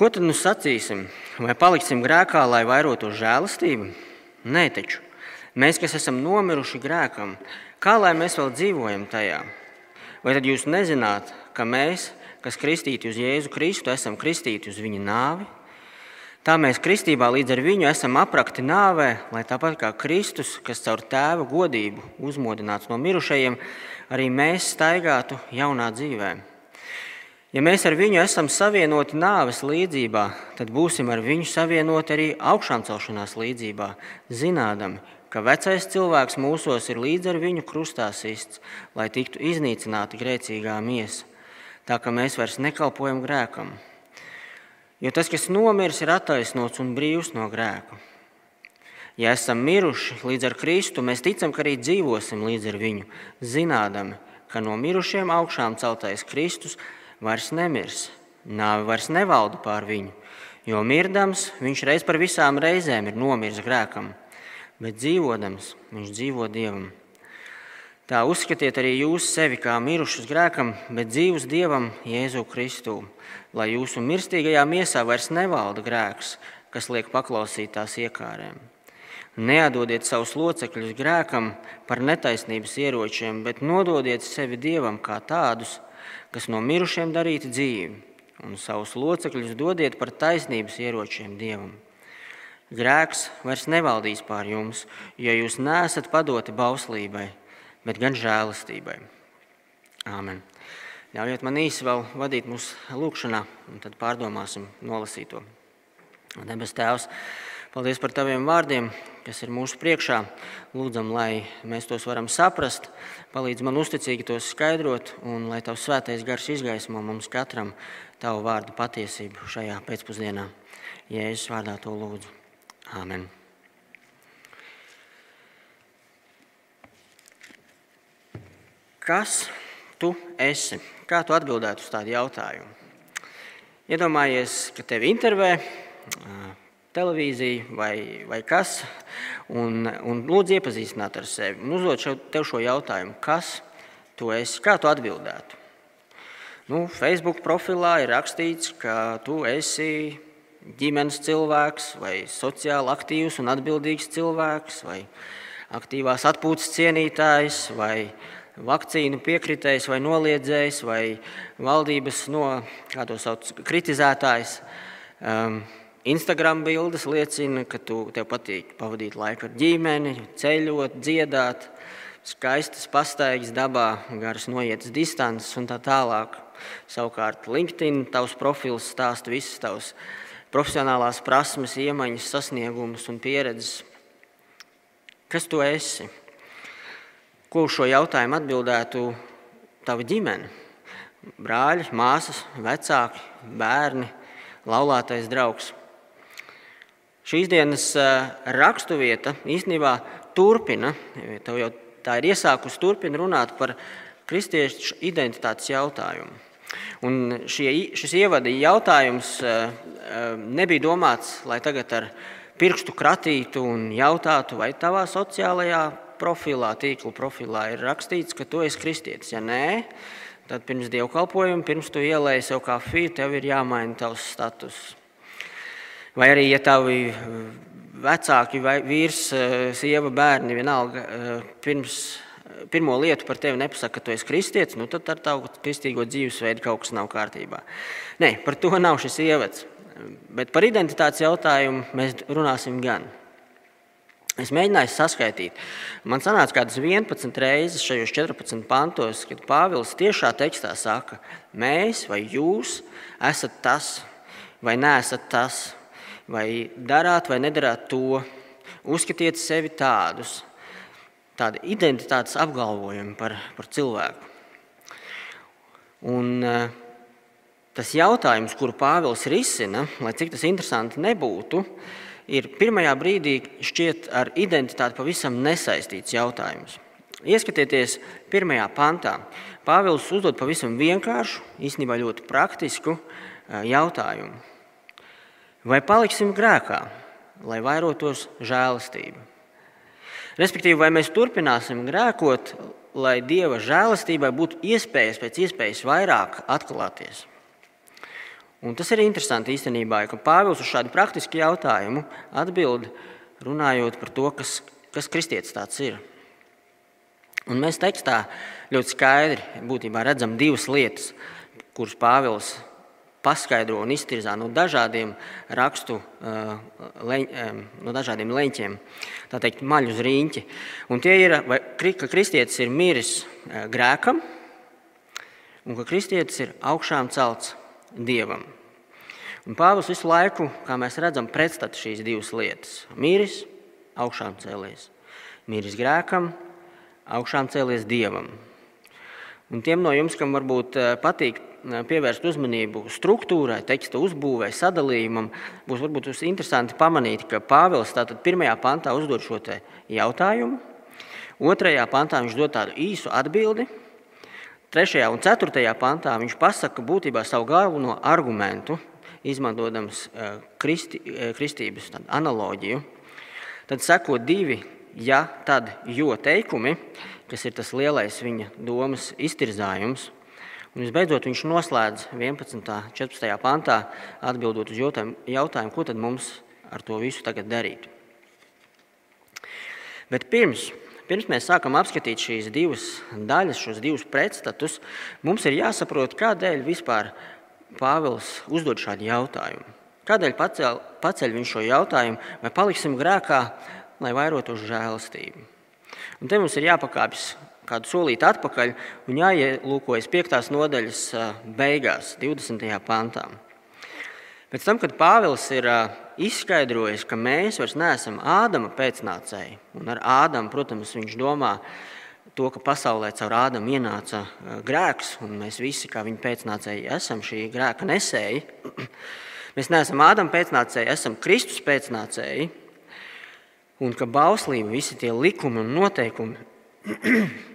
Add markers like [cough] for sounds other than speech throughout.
Ko tad nu sacīsim? Vai paliksim grēkā, lai vairotu žēlastību? Nē, taču mēs, kas esam nomiruši grēkam, kā lai mēs vēl dzīvojam tajā? Vai tad jūs nezināt, ka mēs, kas kristīti uz Jēzu Kristu, esam kristīti uz viņa nāvi? Tā mēs kristībā līdz ar viņu esam aprakti nāvē, lai tāpat kā Kristus, kas caur tēva godību uzmodināts no mirušajiem, arī mēs staigātu jaunā dzīvēm. Ja mēs ar viņu esam savienoti nāves līdzībā, tad būsim ar viņu savienoti arī augšām celšanās līdzībā, zinādami, ka vecais cilvēks mūsos ir līdz ar viņu krustā sists, lai tiktu iznīcināta grēcīgā miesa, tā ka mēs vairs nekalpojam grēkam. Jo tas, kas nomirs, ir attaisnots un brīvs no grēka. Ja esam miruši līdz ar Kristu, mēs ticam, ka arī dzīvosim līdz ar viņu, zinādami, ka no mirušiem augšām celtais Kristus ir vairs nemirs, nāve vairs nevalda pār viņu, jo mirdams viņš reiz par visām reizēm ir nomiris grēkam, bet dzīvodams viņš dzīvo Dievam. Tā uzskatiet arī jūs sevi kā mirušus grēkam, bet dzīvus Dievam Jēzu Kristu, lai jūsu mirstīgajā miesā vairs nevalda grēks, kas liek paklausīt tās iekārēm. Neatdodiet savus locekļus grēkam par netaisnības ieročiem, bet nododiet sevi Dievam kā tādus, kas no mirušiem darīti dzīvi, un savus locekļus dodiet par taisnības ieročiem Dievam. Grēks vairs nevaldīs pār jums, jo jūs neesat padoti bauslībai, bet gan žēlastībai. Āmen. Ļaujiet man īsi vēl vadīt mūsu lūgšanā, un tad pārdomāsim nolasīto. Debes Tēvs, paldies par Taviem vārdiem, kas ir mūsu priekšā. Lūdzam, lai mēs tos varam saprast, palīdz man uzticīgi tos skaidrot, un lai Tavs svētais gars izgaismo mums katram Tavu vārdu patiesību šajā pēcpusdienā. Jēzus vārdā to lūdzu. Āmen. Kas tu esi? Kā tu atbildētu uz tādu jautājumu? Iedomājies, ka tevi intervē televīzija vai, vai kas, un, un lūdzu iepazīstināt ar sevi. Un uzdot šo, tev šo jautājumu, kas tu esi, kā tu atbildētu. Nu, Facebook profilā ir rakstīts, ka tu esi ģimenes cilvēks, vai sociāli aktīvs un atbildīgs cilvēks, vai aktīvās atpūtas cienītājs, vai vakcīnu piekritējs vai noliedzējs, vai valdības no, kā to sauc, kritizētājs. Um, Instagram bildes liecina, ka tu, tev patīk pavadīt laiku ar ģimeni, ceļot, dziedāt, skaistas pastaigas dabā, garas noietas distances un tā tālāk. Savukārt LinkedIn tavs profils stāsta visas tavas profesionālās prasmes, iemaņas, sasniegumus un pieredzes. Kas tu esi? Ko uz šo jautājumu atbildētu tava ģimene? Brāļi, māsas, vecāki, bērni, laulātais draugs. Šīs dienas raksturvieta īstenībā turpina, jau tā ir iesākusi turpina runāt par kristiešu identitātes jautājumu. Un šie, šis ievada jautājums nebija domāts, lai tagad ar pirkstu kratītu un jautātu, vai tavā sociālajā profilā, tīkla profilā ir rakstīts, ka tu esi kristietis. Ja nē, tad pirms dievkalpojuma, pirms tu ielēji sev kafiju, tev ir jāmaina tavs status. Vai arī, ja tavi eh, vecāki, vai vīrs, eh, sieva, bērni, vienalga, eh, pirms, pirmo lietu par tevi nepasaka, ka tu esi kristietis, nu tad ar tavu kristīgo dzīvesveidu kaut kas nav kārtībā. Nē, par to nav šis ievads. Bet par identitātes jautājumu mēs runāsim gan. Es mēģināju saskaitīt. Man sanāca kādas 11 reizes šajos 14 pantos, kad Pāvils tiešā tekstā saka, mēs vai jūs esat tas vai neesat tas vai darāt vai nedarāt to, uzskatiet sevi tādus, tādi identitātes apgalvojumi par, par cilvēku. Un, eh, tas jautājums, kuru Pāvils risina, lai cik tas interesanti nebūtu, ir pirmajā brīdī šķiet ar identitāti pavisam nesaistīts jautājums. Ieskatieties pirmajā pantā. Pāvils uzdod pavisam vienkāršu, īstenībā ļoti praktisku eh, jautājumu. Vai paliksim grēkā, lai vairotos žēlastība? Respektīvi, vai mēs turpināsim grēkot, lai Dieva žēlastībai būtu iespējas pēc iespējas vairāk atklāties? Un tas ir interesanti īstenībā, ka Pāvils uz šādu praktisku jautājumu atbild runājot par to, kas, kas kristietis tāds ir. Un mēs tekstā ļoti skaidri būtībā redzam divas lietas, kuras Pāvils paskaidro un iztirzā no dažādiem rakstu, leņ, no dažādiem leņķiem, tā teikt, maļu uz rīņķi. Un tie ir, ka kristietis ir miris grēkam un ka kristietis ir augšām celts dievam. Un Pāvils visu laiku, kā mēs redzam, pretstata šīs divas lietas. Mīris, augšām cēlies. Mīris grēkam, augšām cēlies dievam. Un tiem no jums, kam varbūt patīk pievērst uzmanību struktūrai, teksta uzbūvē, sadalījumam, būs varbūt interesanti pamanīt, ka Pāvils tātad pirmajā pantā uzdod šo jautājumu, otrajā pantā viņš dod tādu īsu atbildi, trešajā un ceturtajā pantā viņš pasaka būtībā savu galveno argumentu, izmantojams kristi, kristības analoģiju. Tad seko divi ja, tad, jo teikumi, kas ir tas lielais viņa domas iztirzājums. Un visbeidzot, viņš noslēdz 11. un 14. pantā, atbildot uz jautājumu, ko tad mums ar to visu tagad darīt. Bet pirms, pirms mēs sākam apskatīt šīs divas daļas, šos divus pretstatus, mums ir jāsaprot, kādēļ vispār Pāvils uzdod šādu jautājumu. Kādēļ pacēl, paceļ viņš šo jautājumu, vai paliksim grēkā, lai vairotos žēlastību? Un te mums ir jāpakāpjas kādu solīti atpakaļ un jāielūkojas 5. nodaļas beigās, 20. pantā. Pēc tam, kad Pāvils ir izskaidrojis, ka mēs vairs neesam Ādama pēcnācēji, un ar Ādamu, protams, viņš domā to, ka pasaulē caur Ādamu ienāca grēks, un mēs visi, kā viņa pēcnācēji, esam šī grēka nesēji. [clears throat] Mēs neesam Ādama pēcnācēji, esam Kristus pēcnācēji, un ka bauslība, visi tie likumi un noteikumi [clears throat]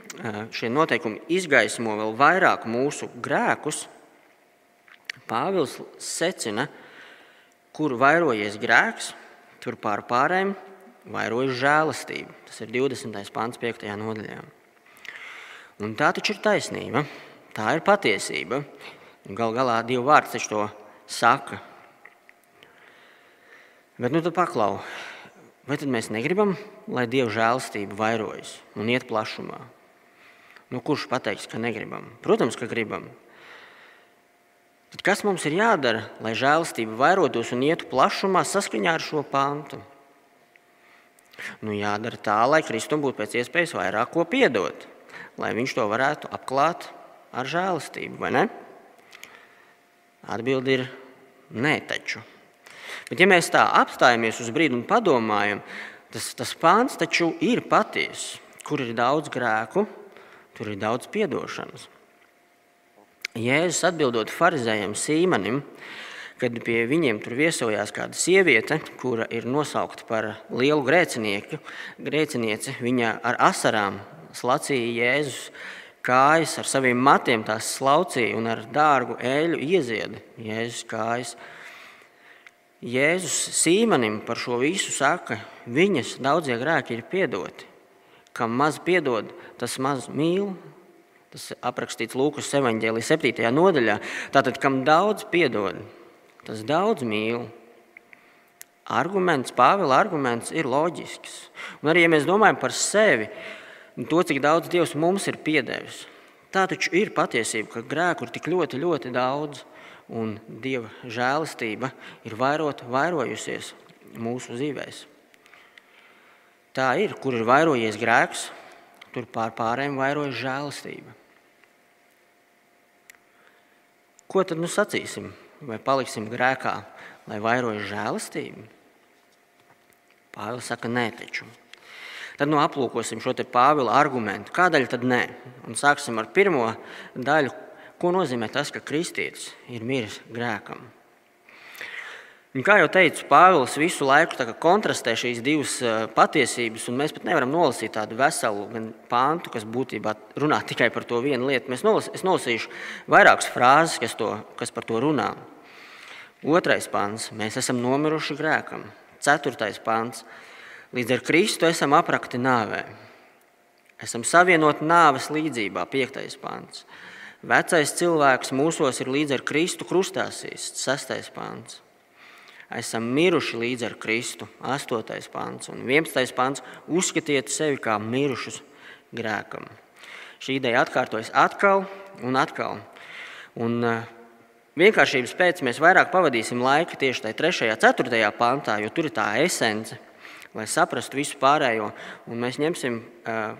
šie noteikumi izgaismo vēl vairāk mūsu grēkus, Pāvils secina, kur vairojies grēks, tur pār pārējiem vairojas žēlastība. Tas ir 20. pāns, 5. nodaļā. Un tā taču ir taisnība, tā ir patiesība. Galu galā divi vārdi taču to saka. Bet nu tad paklau, vai tad mēs negribam, lai Dieva žēlastība vairojas un iet plašumā? Nu, kurš pateiks, ka negribam? Protams, ka gribam. Tad kas mums ir jādara, lai žēlastība vairotos un ietu plašumā saskaņā ar šo pāntu? Nu, jādara tā, lai Kristum būtu pēc iespējas vairāk ko piedot, lai viņš to varētu apklāt ar žēlastību, vai ne? Atbilde ir nē, taču. Bet, ja mēs tā apstājamies uz brīdi un padomājam, tas, tas pāns taču ir patiesa, kur ir daudz grēku, Tur ir daudz atdošanas. Jēzus atbildot farizējam Sīmanim, kad pie viņiem tur viesojās kāda sieviete, kura ir nosaukta par lielu grēcinieci, viņa ar asarām slacīja Jēzus kājas, ar saviem matiem tās slaucīja un ar dārgu eļu iezieda Jēzus kājas. Jēzus Sīmanim par šo visu saka, viņas daudzie grēki ir piedoti. Kam maz piedod, tas maz mīl. Tas aprakstīts Lūkas evanģēlī 7. nodaļā. Tātad, kam daudz piedod, tas daudz mīl. Arguments, Pāvila arguments ir loģisks. Un arī, ja mēs domājam par sevi, to, cik daudz Dievs mums ir piedevis, tā taču ir patiesība, ka grēku ir tik ļoti, ļoti daudz, un Dieva žēlastība ir vairot, vairojusies mūsu dzīvēm. Tā ir, kur ir vairojies grēks, tur pār pārējiem vairojas žēlastība. Ko tad nu sacīsim? Vai paliksim grēkā, lai vairojas žēlastība? Pāvils saka, nē, taču. Tad nu aplūkosim šo Pāvila argumentu. Kādēļ tad nē? Un sāksim ar pirmo daļu. Ko nozīmē tas, ka kristietis ir miris grēkam? Un, kā jau teicu, Pāvils visu laiku kontrastē šīs divas patiesības, un mēs pat nevaram nolasīt tādu veselu pāntu, kas būtībā runā [laughs] tikai par to vienu lietu. Mēs nolas, es nolasīšu vairākas frāzes, kas, to, kas par to runā. Otrais pāns - mēs esam nomiruši grēkam. Ceturtais pāns - līdz ar Kristu esam aprakti nāvē. Esam savienoti nāves līdzībā. Piektais pāns Vecais cilvēks mūsos ir līdz ar Kristu krustāsies, 6. pāns. Esam miruši līdz ar Kristu, 8. pāns un 11. pāns. Uzskatiet sevi kā mirušus grēkam. Šī ideja atkārtojas atkal un atkal. Un, uh, Vienkāršības pēc mēs vairāk pavadīsim laika tieši tajā 3. un 4. pantā, jo tur ir tā esence, lai saprastu visu pārējo. Un mēs ņemsim uh,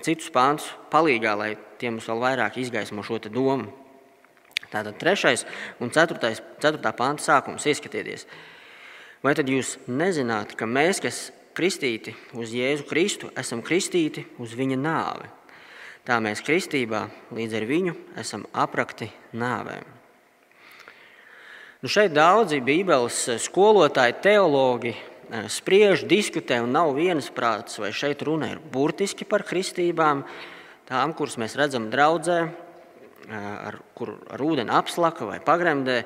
citus pāntus palīdzīgā, lai tie mums vēl vairāk izgaismo šo domu. Tātad 3. un 4. 4. pānta sākums ieskatieties. Vai tad jūs nezināt, ka mēs, kas kristīti uz Jēzu Kristu, esam kristīti uz viņa nāvi? Tā mēs kristībā līdz ar viņu esam aprakti nāvēm. Nu šeit daudzi Bībeles skolotāji, teologi eh, spriež, diskutē un nav viensprāts, vai šeit runa ir burtiski par kristībām, tām, kuras mēs redzam draudzē, ar, kur ar ūdeni apslaka vai pagremdē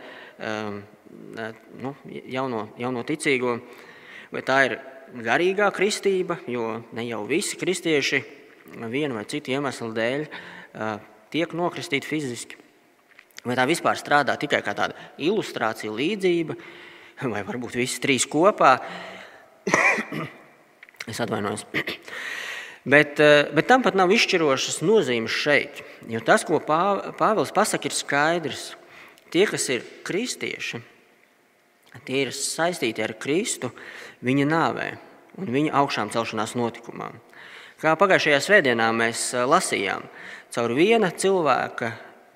nu, jauno, jauno ticīgo, vai tā ir garīgā kristība, jo ne jau visi kristieši vienu vai citu iemeslu dēļ tiek nokristīti fiziski. Vai tā vispār strādā tikai kā tāda ilustrācija, līdzība, vai varbūt visi trīs kopā? [coughs] es atvainojos. Bet, eh, bet tam pat nav izšķirošas nozīmes šeit. Jo tas, ko Pāvils pasakā, ir skaidrs. Tie, kas ir kristieši, tie ir saistīti ar Kristu viņa nāvē un viņa augšām celšanās notikumā. Kā pagājušajā svētdienā mēs eh, lasījām, caur viena cilvēka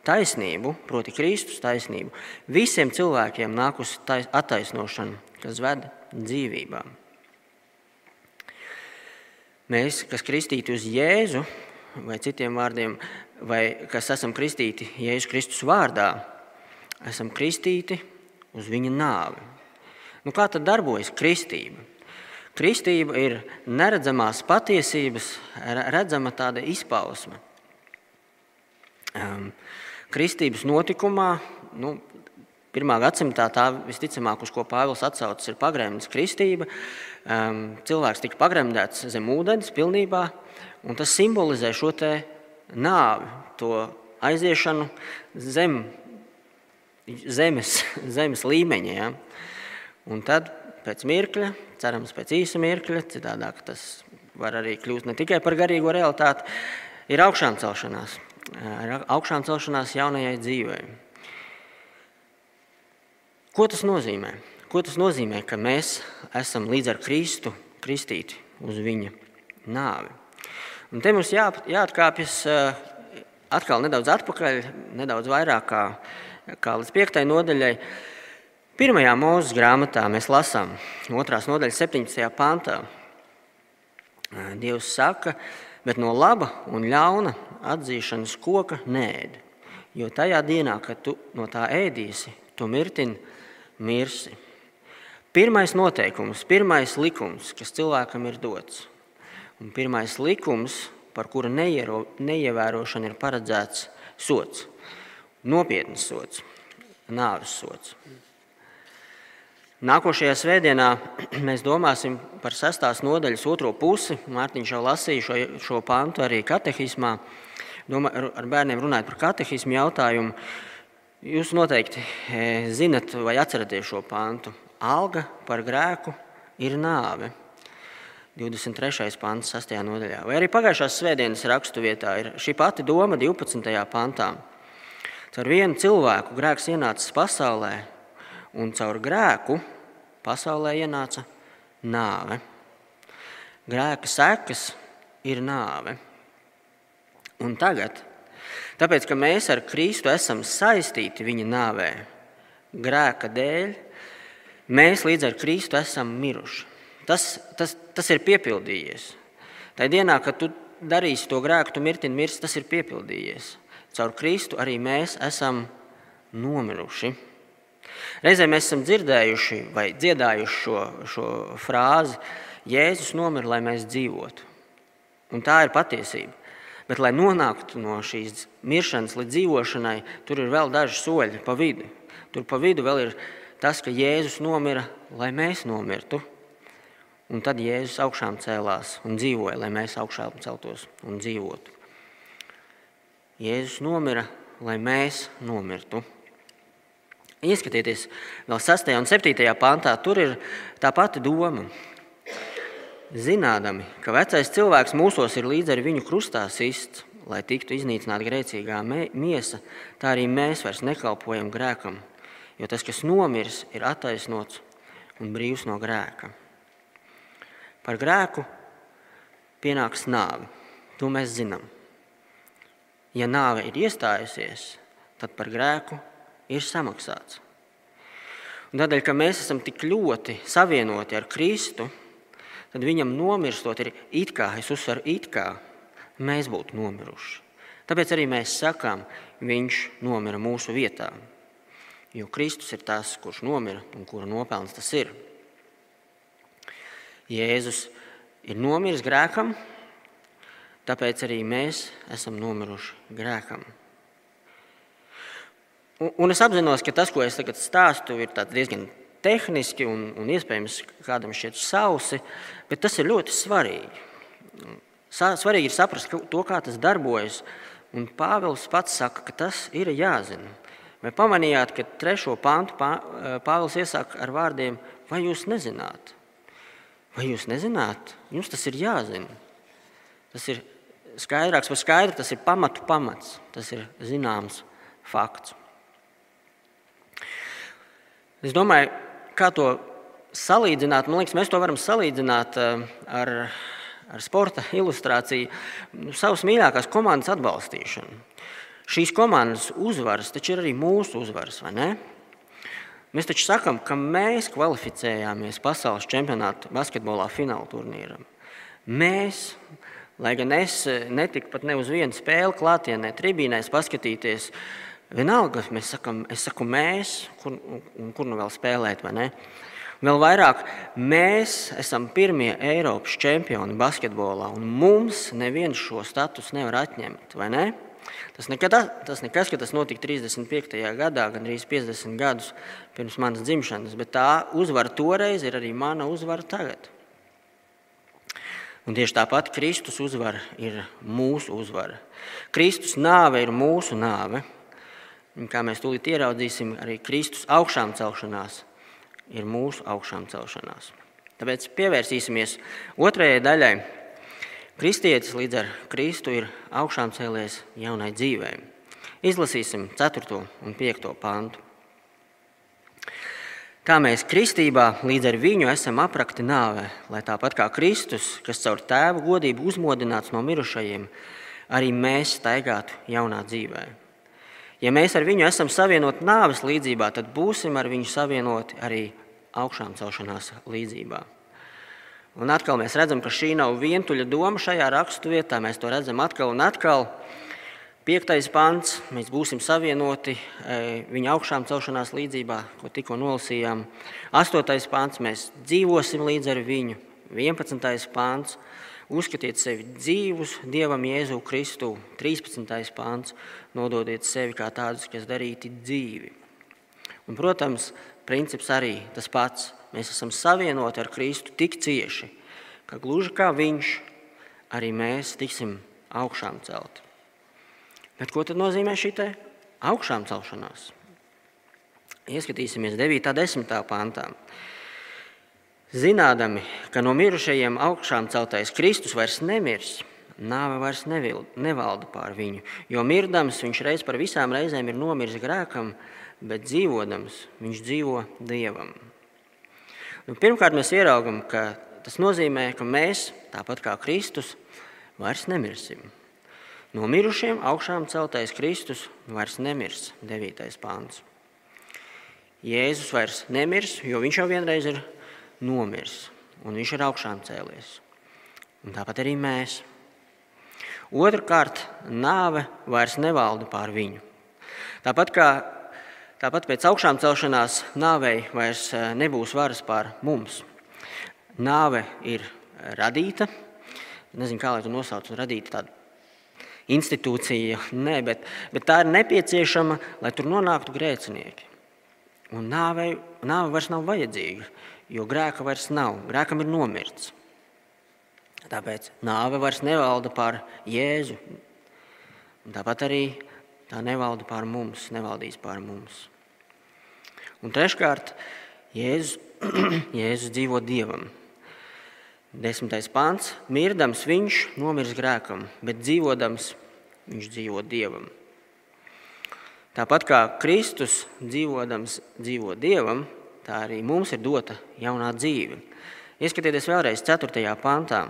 taisnību, proti, Kristus taisnību, visiem cilvēkiem nākusi attaisnošana, kas ved dzīvībā. Mēs, kas kristīti uz Jēzu, vai citiem vārdiem, vai kas esam kristīti Jēzus Kristus vārdā, esam kristīti uz viņa nāvi. Nu, kā tad darbojas kristība? Kristība ir neredzamās patiesības, redzama tāda izpausme. Um, kristības notikumā, nu, pirmā gadsimtā tā visticamāk, uz ko Pāvils atsaucas, ir pagrēmnes kristība. Um, cilvēks tika pagremdēts zem ūdens pilnībā, un tas simbolizē šo nāvi, to aiziešanu zem zemes, [laughs] zemes līmeņa. Ja? Un tad pēc mirkļa, cerams, pēc īsa mirkļa, citādāk tas var arī kļūt ne tikai par garīgo realitāti, ir augšām celšanās augšām celšanās jaunajai dzīvei. Ko tas nozīmē? Ko tas nozīmē, ka mēs esam līdz ar Kristu kristīti uz viņa nāvi? Un te mums jā, jāatkāpjas atkal nedaudz atpakaļ, nedaudz vairāk kā, kā līdz piektai nodaļai. Pirmajā mūzes grāmatā mēs lasām, otrās nodaļas 17. pantā. Dievs saka, bet no laba un ļauna atzīšanas koka nēd. Jo tajā dienā, kad tu no tā ēdīsi, tu mirtini, mirsi. Pirmais noteikums, pirmais likums, kas cilvēkam ir dots, un pirmais likums, par kura neiero, neievērošanu ir paredzēts sots, nopietns sots, nāves sots. Nākošajā svētdienā [clears throat] mēs domāsim par sestās nodaļas otro pusi. Mārtiņš jau lasīja šo, šo pantu arī katehismā. Domā, ar bērniem runājot par katehismu jautājumu. Jūs noteikti e, zinat vai atceraties šo pantu. Alga par grēku ir nāve. 23. pāns, 6. nodaļā. Vai arī pagājušās svētdienas raksturvietā ir šī pati doma 12. pantā. Caur vienu cilvēku grēks ienācis pasaulē, un caur grēku pasaulē ienāca nāve. Grēka sekas ir nāve. Un tagad, tāpēc ka mēs ar Kristu esam saistīti viņa nāvē, grēka dēļ, mēs līdz ar Kristu esam miruši. Tas, tas, tas ir piepildījies. Tajā dienā, kad tu darīsi to grēku, tu mirti un mirsti, tas ir piepildījies. Caur Kristu arī mēs esam nomiruši. Reizē mēs esam dzirdējuši vai dziedājuši šo, šo frāzi: Jēzus nomira, lai mēs dzīvotu. Un tā ir patiesība. Bet, lai nonāktu no šīs miršanas līdz dzīvošanai, tur ir vēl daži soļi pa vidu. Tur pa vidu vēl ir tas, ka Jēzus nomira, lai mēs nomirtu. Un tad Jēzus augšām cēlās un dzīvoja, lai mēs augšām celtos un dzīvotu. Jēzus nomira, lai mēs nomirtu. Ieskatieties, vēl 6. un 7. pantā, tur ir tā pati doma. Zinādami, ka vecais cilvēks mūsos ir līdz ar viņu krustā sists, lai tiktu iznīcināta grēcīgā miesa, tā arī mēs vairs nekalpojam grēkam, jo tas, kas nomirs, ir attaisnots un brīvs no grēka. Par grēku pienāks nāve. To mēs zinām. Ja nāve ir iestājusies, tad par grēku ir samaksāts. Un tādēļ, ka mēs esam tik ļoti savienoti ar Kristu, tad viņam nomirstot ir it kā, es uzsveru, it kā mēs būtu nomiruši. Tāpēc arī mēs sakām, viņš nomira mūsu vietā. Jo Kristus ir tas, kurš nomira un kura nopelns tas ir. Jēzus ir nomiris grēkam, tāpēc arī mēs esam nomiruši grēkam. Un, un es apzinos, ka tas, ko es tagad stāstu, ir diezgan tehniski un, un iespējams kādam šķiet sausi, bet tas ir ļoti svarīgi. Svarīgi ir saprast to, kā tas darbojas. Un Pāvils pats saka, ka tas ir jāzina. Vai pamanījāt, ka trešo pantu Pāvils iesāk ar vārdiem: Vai jūs nezināt? Vai jūs nezināt? Jums tas ir jāzina. Tas ir skaidrāks par skaidru, tas ir pamatu pamats, tas ir zināms fakts. Es domāju, kā to salīdzināt. Man liekas, mēs to varam salīdzināt eh, ar, ar sporta ilustrāciju, savas mīļākās komandas atbalstīšanu. Šīs komandas uzvaras taču ir arī mūsu uzvaras, vai ne? Mēs taču sakām, ka mēs kvalificējāmies pasaules čempionāta basketbolā fināla turnīram. Mēs, lai gan es netiku pat ne uz vienu spēli klātienē, tribīnēs paskatīties, vienalga, mēs sakam, es saku mēs, kur, kur nu vēl spēlēt, vai ne? Vēl vairāk, mēs esam pirmie Eiropas čempioni basketbolā, un mums neviens šo statusu nevar atņemt, vai ne? Tas, nekad, tas nekas, ka tas notika 35. gadā, gan arī 50 gadus pirms manas dzimšanas, bet tā uzvara toreiz ir arī mana uzvara tagad. Un tieši tāpat Kristus uzvara ir mūsu uzvara. Kristus nāve ir mūsu nāve. Un kā mēs tūlīt ieraudzīsim, arī Kristus augšām celšanās ir mūsu augšām celšanās. Tāpēc pievērsīsimies otrajai daļai Kristietis līdz ar Kristu ir augšām cēlies jaunai dzīvei. Izlasīsim 4. un 5. pantu. Tā mēs kristībā līdz ar viņu esam aprakti nāvē, lai tāpat kā Kristus, kas caur tēva godību uzmodināts no mirušajiem, arī mēs staigātu jaunā dzīvē. Ja mēs ar viņu esam savienoti nāves līdzībā, tad būsim ar viņu savienoti arī augšām celšanās līdzībā. Un atkal mēs redzam, ka šī nav vientuļa doma šajā raksturvietā. Mēs to redzam atkal un atkal. Piektais pants, mēs būsim savienoti e, viņa augšām celšanās līdzībā, ko tikko nolasījām. Astotais pants, mēs dzīvosim līdz ar viņu. Vienpadsmitais pants, uzskatiet sevi dzīvus Dievam Jēzu Kristu. 13. pants, nododiet sevi kā tādus, kas darīti dzīvi. Un, protams, princips arī tas pats mēs esam savienoti ar Kristu tik cieši, ka gluži kā Viņš, arī mēs tiksim augšām celti. Bet ko tad nozīmē šī augšām celšanās? Ieskatīsimies 9. un 10. pantā. Zinādami, ka no mirušajiem augšām celtais Kristus vairs nemirs, nāve vairs nevalda pār viņu, jo mirdams viņš reiz par visām reizēm ir nomiris grēkam, bet dzīvodams viņš dzīvo Dievam. Nu, pirmkārt, mēs ieraugām, ka tas nozīmē, ka mēs, tāpat kā Kristus, vairs nemirsim. No mirušiem augšām celtais Kristus vairs nemirs. 9. pāns. Jēzus vairs nemirs, jo viņš jau vienreiz ir nomiris un viņš ir augšām cēlies. Un tāpat arī mēs. Otrakārt, nāve vairs nevalda pār viņu. Tāpat kā Tāpat pēc augšām celšanās nāvei vairs eh, nebūs varas pār mums. Nāve ir radīta. Nezinu, kā lai to nosauc, radīta tāda institūcija, Nē, bet, bet tā ir nepieciešama, lai tur nonāktu grēcinieki. Un nāvei, nāve vairs nav vajadzīga, jo grēka vairs nav. Grēkam ir nomirts. Tāpēc nāve vairs nevalda pār Jēzu. Tāpat arī Tā nevalda pār mums, nevaldīs pār mums. Un treškārt, Jēzus, [clears throat] Jēzus dzīvo Dievam. Desmitais pāns - mirdams viņš nomirs grēkam, bet dzīvodams viņš dzīvo Dievam. Tāpat kā Kristus dzīvodams dzīvo Dievam, tā arī mums ir dota jaunā dzīve. Ieskatieties vēlreiz 4. pantā.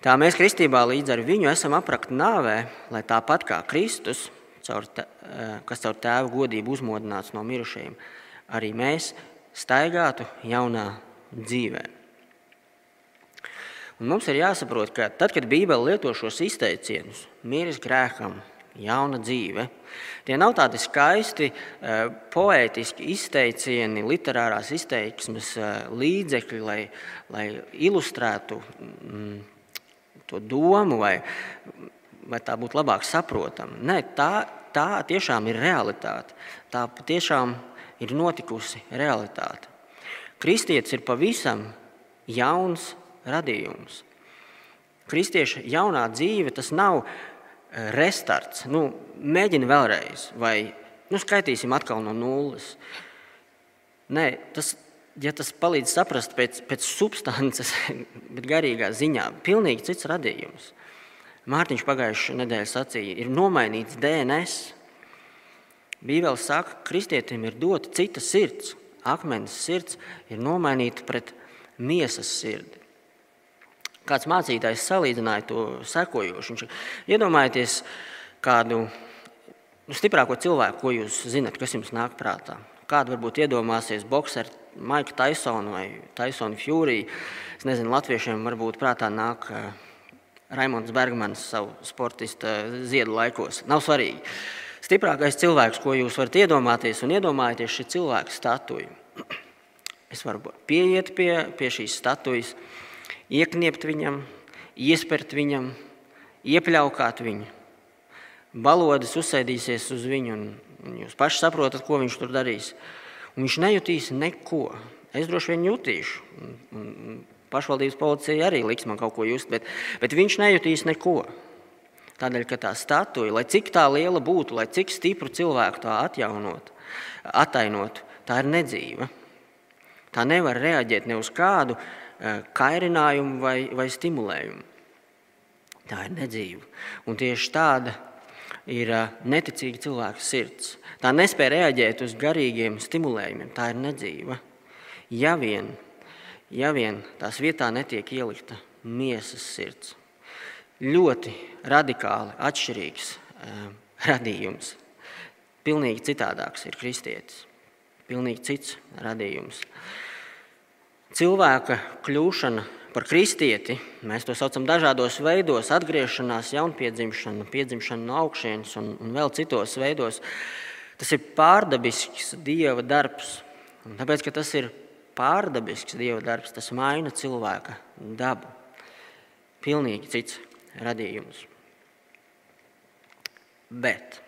Tā mēs kristībā līdz ar viņu esam aprakt nāvē, lai tāpat kā Kristus, caur te, eh, kas caur tēva godību uzmodināts no mirušajiem, arī mēs staigātu jaunā dzīvē. Un mums ir jāsaprot, ka tad, kad Bībele lieto šos izteicienus, miris grēkam, jauna dzīve. Tie nav tādi skaisti, eh, poētiski izteicieni, literārās izteiksmes eh, līdzekļi, lai, lai ilustrētu mm, to domu, vai, vai tā būtu labāk saprotama. Nē, tā, tā tiešām ir realitāte. Tā tiešām ir notikusi realitāte. Kristietis ir pavisam jauns radījums. Kristieša jaunā dzīve tas nav restarts, nu, mēģini vēlreiz, vai nu, skaitīsim atkal no nulles. Nē, tas, ja tas palīdz saprast pēc, pēc substances, [laughs] bet garīgā ziņā, pilnīgi cits radījums. Mārtiņš pagājušajā nedēļā sacīja, ir nomainīts DNS. Bībele saka, ka kristietim ir dota cita sirds. Akmens sirds ir nomainīta pret miesas sirdi. Kāds mācītājs salīdzināja to sekojoši. Viņš iedomājieties kādu nu, stiprāko cilvēku, ko jūs zinat, kas jums nāk prātā. Kādu varbūt iedomāsies boxeru Maiku Taisonu vai Taisonu Fjūriju. Es nezinu, latviešiem varbūt prātā nāk uh, Raimons Bergmans savu sportista ziedu laikos. Nav svarīgi. Stiprākais cilvēks, ko jūs varat iedomāties un iedomājieties šī cilvēka statuju. [clears throat] Es varu pieiet pie, pie šīs statujas iekniept viņam, iespert viņam, iepļaukāt viņu. Balodas uzsēdīsies uz viņu, un jūs paši saprotat, ko viņš tur darīs. Un viņš nejutīs neko. Es droši vien jutīšu. Un, un pašvaldības policija arī liks man kaut ko just, bet, bet viņš nejutīs neko. Tādēļ, ka tā statuja, lai cik tā liela būtu, lai cik stipru cilvēku tā atjaunot, attainot, tā ir nedzīva. Tā nevar reaģēt ne uz kādu Eh, kairinājumu vai, vai stimulējumu. Tā ir nedzīva. Un tieši tāda ir neticīga cilvēka sirds. Tā nespēja reaģēt uz garīgiem stimulējumiem. Tā ir nedzīva. Ja vien, ja vien tās vietā netiek ielikta miesas sirds. Ļoti radikāli atšķirīgs uh, radījums. Pilnīgi citādāks ir kristietis. Pilnīgi cits radījums. Cilvēka kļūšana par kristieti, mēs to saucam dažādos veidos, atgriešanās, jaunpiedzimšana, piedzimšana no augšas un, un vēl citos veidos. Tas ir pārdabisks dieva darbs. Un tāpēc, ka tas ir pārdabisks dieva darbs, tas maina cilvēka dabu. Pilnīgi cits radījums. Bet,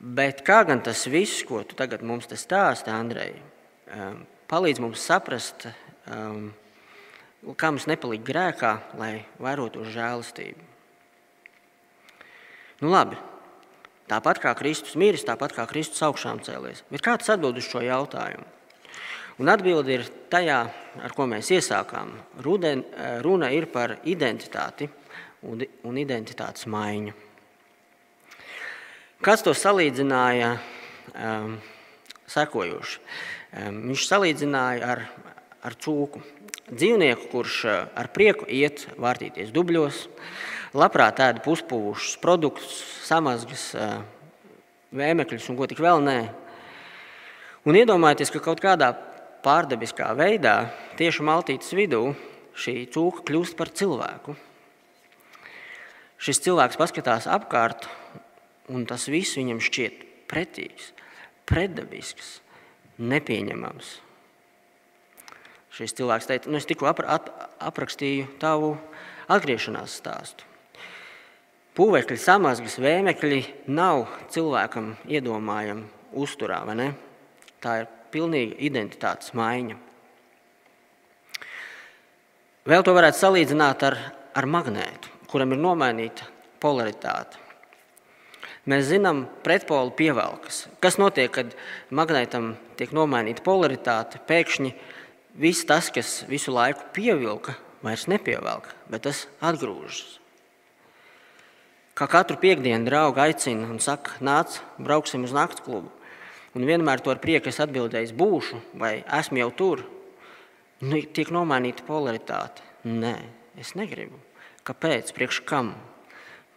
bet kā gan tas viss, ko tu tagad mums stāsti, Andrej, palīdz mums saprast, um, kā mums nepalikt grēkā, lai vairotu žēlastību. Nu, labi. Tāpat kā Kristus miris, tāpat kā Kristus augšām cēlies. Bet kāds atbild uz šo jautājumu? Un atbilde ir tajā, ar ko mēs iesākām. Ruden, runa ir par identitāti un, un identitātes maiņu. Kāds to salīdzināja um, sekojoši? Viņš salīdzināja ar, ar cūku. Dzīvnieku, kurš eh, ar prieku iet vārtīties dubļos, labprāt ēda puspūšus produktus, samazgas, eh, vēmekļus un ko tik vēl nē. Un iedomājieties, ka kaut kādā pārdabiskā veidā tieši maltītes vidū šī cūka kļūst par cilvēku. Šis cilvēks paskatās apkārt, un tas viss viņam šķiet pretīgs, pretdabisks nepieņemams. Šis cilvēks teica, nu, es tikko ap, ap, aprakstīju tavu atgriešanās stāstu. Pūvekļi, samazgas, vēmekļi nav cilvēkam iedomājami uzturā, vai ne? Tā ir pilnīga identitātes maiņa. Vēl to varētu salīdzināt ar, ar magnētu, kuram ir nomainīta polaritāte. Mēs zinām, pretpolu pievelkas. Kas notiek, kad magnētam tiek nomainīta polaritāte? Pēkšņi viss tas, kas visu laiku pievilka, vairs nepievelk, bet tas atgrūžas. Kā katru piekdienu draugu aicina un saka, nāc, brauksim uz nakts klubu. Un vienmēr to ar prieku es atbildēju, būšu vai esmu jau tur. Nu, tiek nomainīta polaritāte. Nē, es negribu. Kāpēc? Priekš kam?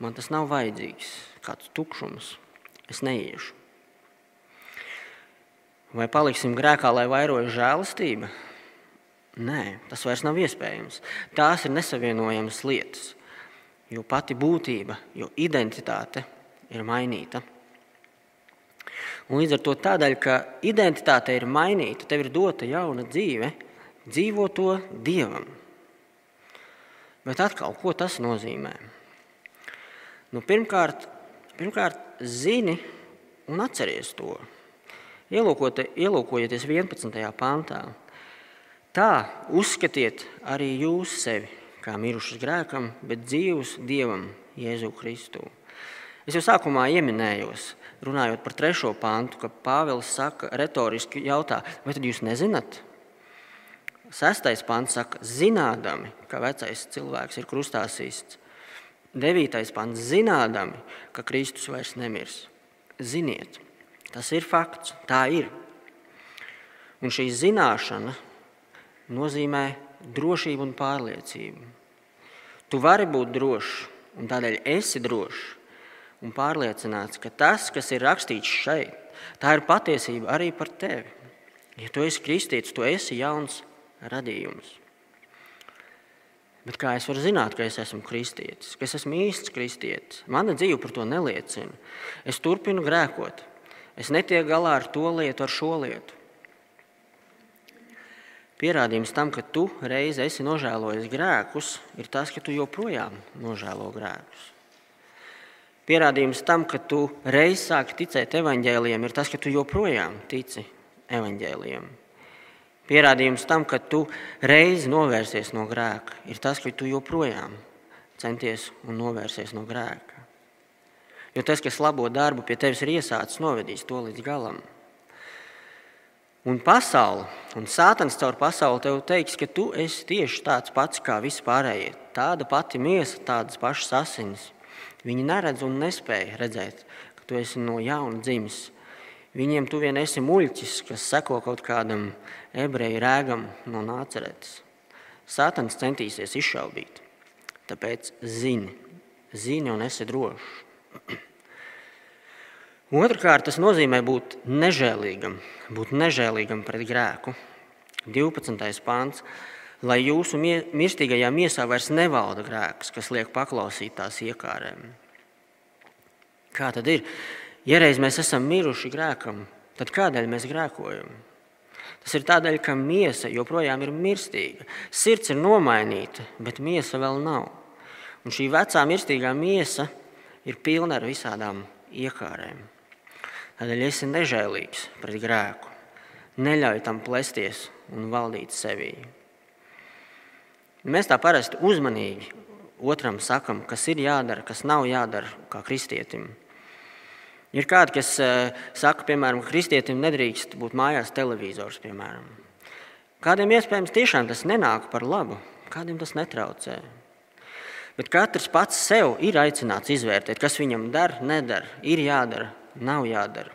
Man tas nav vajadzīgs kāds tukšums, es neiešu. Vai paliksim grēkā, lai vairojas žēlastība? Nē, tas vairs nav iespējams. Tās ir nesavienojamas lietas, jo pati būtība, jo identitāte ir mainīta. Un līdz ar to tādēļ, ka identitāte ir mainīta, tev ir dota jauna dzīve, dzīvo to dievam. Bet atkal, ko tas nozīmē? Nu, pirmkārt, Pirmkārt, zini un atceries to. Ielūkojieties 11. pāntā. Tā uzskatiet arī jūs sevi kā mirušus grēkam, bet dzīvus Dievam, Jēzu Kristu. Es jau sākumā ieminējos, runājot par trešo pāntu, ka Pāvils saka, retoriski jautā, vai tad jūs nezināt? Sestais pāns saka, zinādami, ka vecais cilvēks ir krustā sists. 9. pants, zinādami, ka Kristus vairs nemirs. Ziniet, tas ir fakts, tā ir. Un šī zināšana nozīmē drošību un pārliecību. Tu vari būt drošs, un tādēļ esi drošs un pārliecināts, ka tas, kas ir rakstīts šeit, tā ir patiesība arī par tevi. Ja tu esi kristīts, tu esi jauns radījums. Bet kā es varu zināt, ka es esmu kristietis, ka es esmu īsts kristietis? Mana dzīve par to neliecina. Es turpinu grēkot. Es netieku galā ar to lietu, ar šo lietu. Pierādījums tam, ka tu reiz esi nožēlojis grēkus, ir tas, ka tu joprojām nožēlo grēkus. Pierādījums tam, ka tu reiz sāki ticēt evaņģēliem, ir tas, ka tu joprojām tici evaņģēliem. Pierādījums tam, ka tu reizi novērsies no grēka, ir tas, ka tu joprojām centies un novērsies no grēka. Jo tas, kas labo darbu pie tevis ir iesācis, novedīs to līdz galam. Un pasaule, un sātans caur pasauli tev teiks, ka tu esi tieši tāds pats kā visi pārējie. Tāda pati miesa, tādas pašas asinis. Viņi neredz un nespēja redzēt, ka tu esi no jauna dzimis Viņiem tu vien esi muļķis, kas seko kaut kādam ebreju rēgam no nāceretes. Sātans centīsies izšaubīt. Tāpēc zini, zini un esi drošs. [clears throat] Otrakārt, tas nozīmē būt nežēlīgam, būt nežēlīgam pret grēku. 12. pāns. Lai jūsu mirstīgajā miesā vairs nevalda grēks, kas liek paklausīt tās iekārēm. Kā tad ir? Ja reiz mēs esam miruši grēkam, tad kādēļ mēs grēkojam? Tas ir tādēļ, ka miesa joprojām ir mirstīga. Sirds ir nomainīta, bet miesa vēl nav. Un šī vecā mirstīgā miesa ir pilna ar visādām iekārēm. Tādēļ esi nežēlīgs pret grēku. Neļauj tam plēsties un valdīt sevī. Mēs tā parasti uzmanīgi otram sakam, kas ir jādara, kas nav jādara kā kristietim. Ir kādi, kas eh, saka, piemēram, kristietim nedrīkst būt mājās televizors. Piemēram. Kādiem iespējams tiešām tas nenāk par labu, kādiem tas netraucē. Bet katrs pats sev ir aicināts izvērtēt, kas viņam dara, nedara, ir jādara, nav jādara.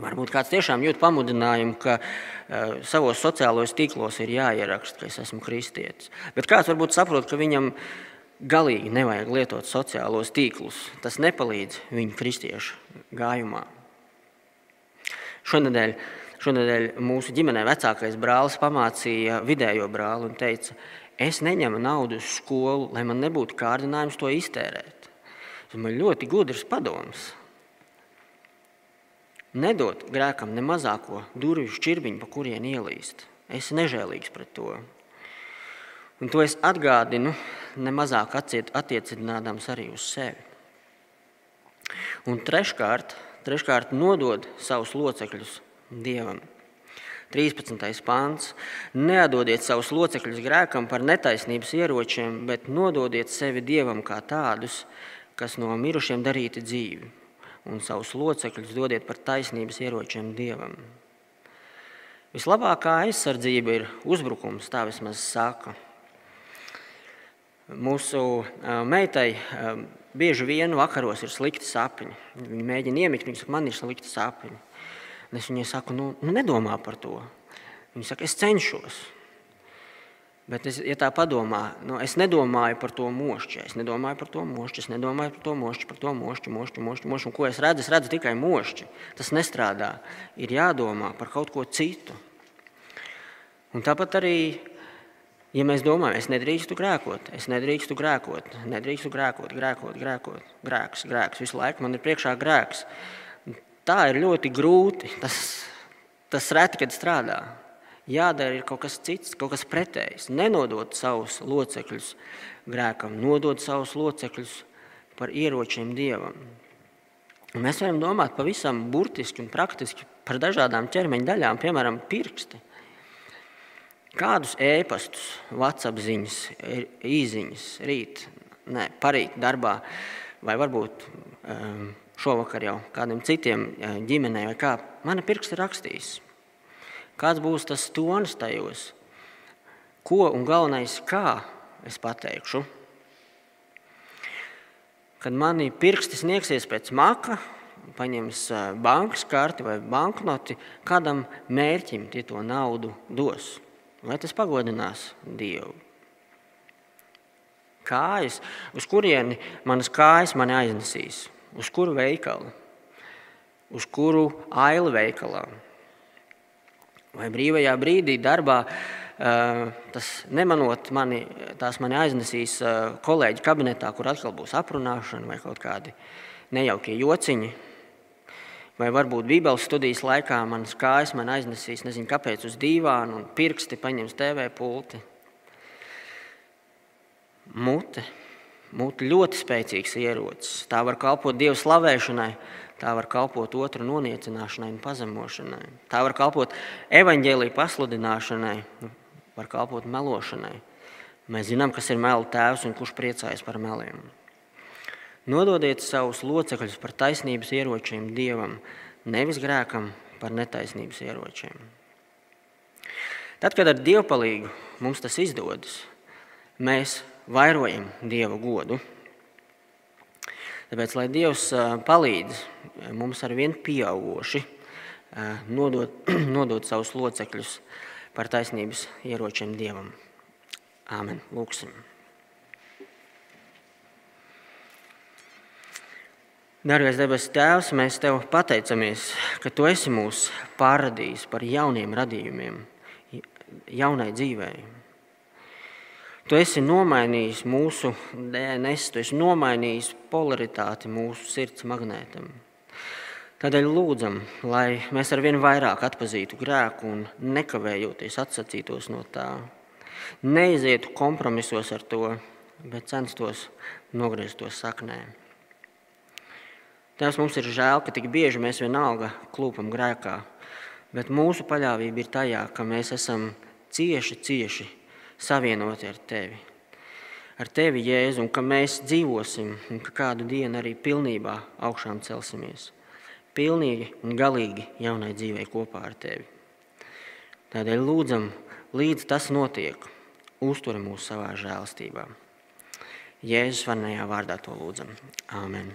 Varbūt kāds tiešām jūt pamudinājumu, ka uh, savos sociālajos tīklos ir jāieraksta, ka es esmu kristietis. Bet kāds varbūt saprot, ka viņam galīgi nevajag lietot sociālos tīklus. Tas nepalīdz viņu kristiešu gājumā. Šonadēļ, šonadēļ mūsu ģimenē vecākais brālis pamācīja vidējo brāli un teica, es neņemu naudu uz skolu, lai man nebūtu kārdinājums to iztērēt. Tas man ļoti gudrs padoms. Nedot grēkam ne mazāko durvju šķirbiņu, pa kurien ielīst. Es esmu nežēlīgs pret to. Un to es atgādinu nemazāk attiecinādams arī uz sevi. Un treškārt, treškārt nodod savus locekļus Dievam. 13. pāns. Neatdodiet savus locekļus grēkam par netaisnības ieročiem, bet nododiet sevi Dievam kā tādus, kas no mirušiem darīti dzīvi, un savus locekļus dodiet par taisnības ieročiem Dievam. Vislabākā aizsardzība ir uzbrukums, tā vismaz saka. Mūsu meitai bieži vien vakaros ir slikti sapņi. Viņa mēģina iemigt, viņa saka, man ir slikti sapņi. Es viņai saku, nu, nu nedomā par to. Viņa saka, es cenšos. Bet, es, ja tā padomā, nu, es nedomāju par to mošķi. Es nedomāju par to mošķi, es nedomāju par to mošķi, par to mošķi, mošķi, mošķi, mošķi. Un ko es redzu? Es redzu tikai mošķi. Tas nestrādā. Ir jādomā par kaut ko citu. Un tāpat arī, ja mēs domājam, es nedrīkstu grēkot, es nedrīkstu grēkot, nedrīkstu grēkot, grēkot, grēkot, grēks, grēks. Visu laiku man ir priekšā grēks. Tā ir ļoti grūti. Tas, tas reti, kad strādā jādara ir kaut kas cits, kaut kas pretējs. Nenodot savus locekļus grēkam, nodot savus locekļus par ieročiem dievam. Un mēs varam domāt pavisam burtiski un praktiski par dažādām ķermeņa daļām, piemēram, pirksti. Kādus ēpastus, WhatsApp ziņas, īsiņas, rīt, ne, parīt darbā, vai varbūt um, šovakar jau kādam citiem uh, ģimenei, vai kā mana pirksta rakstīs. Kāds būs tas tonis tajos? Ko un galvenais, kā es pateikšu? Kad mani pirksti sniegsies pēc maka, paņems bankas karti vai banknoti, kādam mērķim tie to naudu dos. Vai tas pagodinās Dievu? Kājas, uz kurieni manas kājas mani aiznesīs? Uz kuru veikalu? Uz kuru ailu veikalā? Vai brīvajā brīdī darbā. Tas nemanot mani, tās mani aiznesīs kolēģi kabinetā, kur atkal būs aprunāšana vai kaut kādi nejaukie jociņi. Vai varbūt Bībeles studijas laikā manas kājas man aiznesīs, nezinu, kāpēc uz dīvānu un pirksti paņems TV pulti. Mute. Mute ļoti spēcīgs ierocis. Tā var kalpot Dieva slavēšanai, Tā var kalpot otru noniecināšanai un pazemošanai. Tā var kalpot evaņģēlīju pasludināšanai, var kalpot melošanai. Mēs zinām, kas ir melu tēvs un kurš priecājas par meliem. Nododiet savus locekļus par taisnības ieročiem Dievam, nevis grēkam par netaisnības ieročiem. Tad, kad ar Dievu palīdzību mums tas izdodas, mēs vairojam Dieva godu. Tāpēc, lai Dievs palīdz mums ar vien pieauguši nodot, [clears throat] nodot savus locekļus par taisnības ieročiem Dievam. Āmen. Lūksim. Dargais debesu Tēvs, mēs Tev pateicamies, ka Tu esi mūs pārradījis par jauniem radījumiem, jaunai dzīvēi. Tu esi nomainījis mūsu DNS, tu esi nomainījis polaritāti mūsu sirds magnētam. Tādēļ lūdzam, lai mēs ar vien vairāk atpazītu grēku un nekavējoties atsacītos no tā. Neizietu kompromisos ar to, bet censtos nogriezt to saknē. Tēvs, mums ir žēl, ka tik bieži mēs vienalga klūpam grēkā, bet mūsu paļāvība ir tajā, ka mēs esam cieši, cieši savienoti ar tevi. Ar tevi, Jēzu, un ka mēs dzīvosim, un ka kādu dienu arī pilnībā augšām celsimies. Pilnīgi un galīgi jaunai dzīvei kopā ar tevi. Tādēļ lūdzam, līdz tas notiek, uzturam mūs savā žēlstībā. Jēzus vanajā vārdā to lūdzam. Āmen!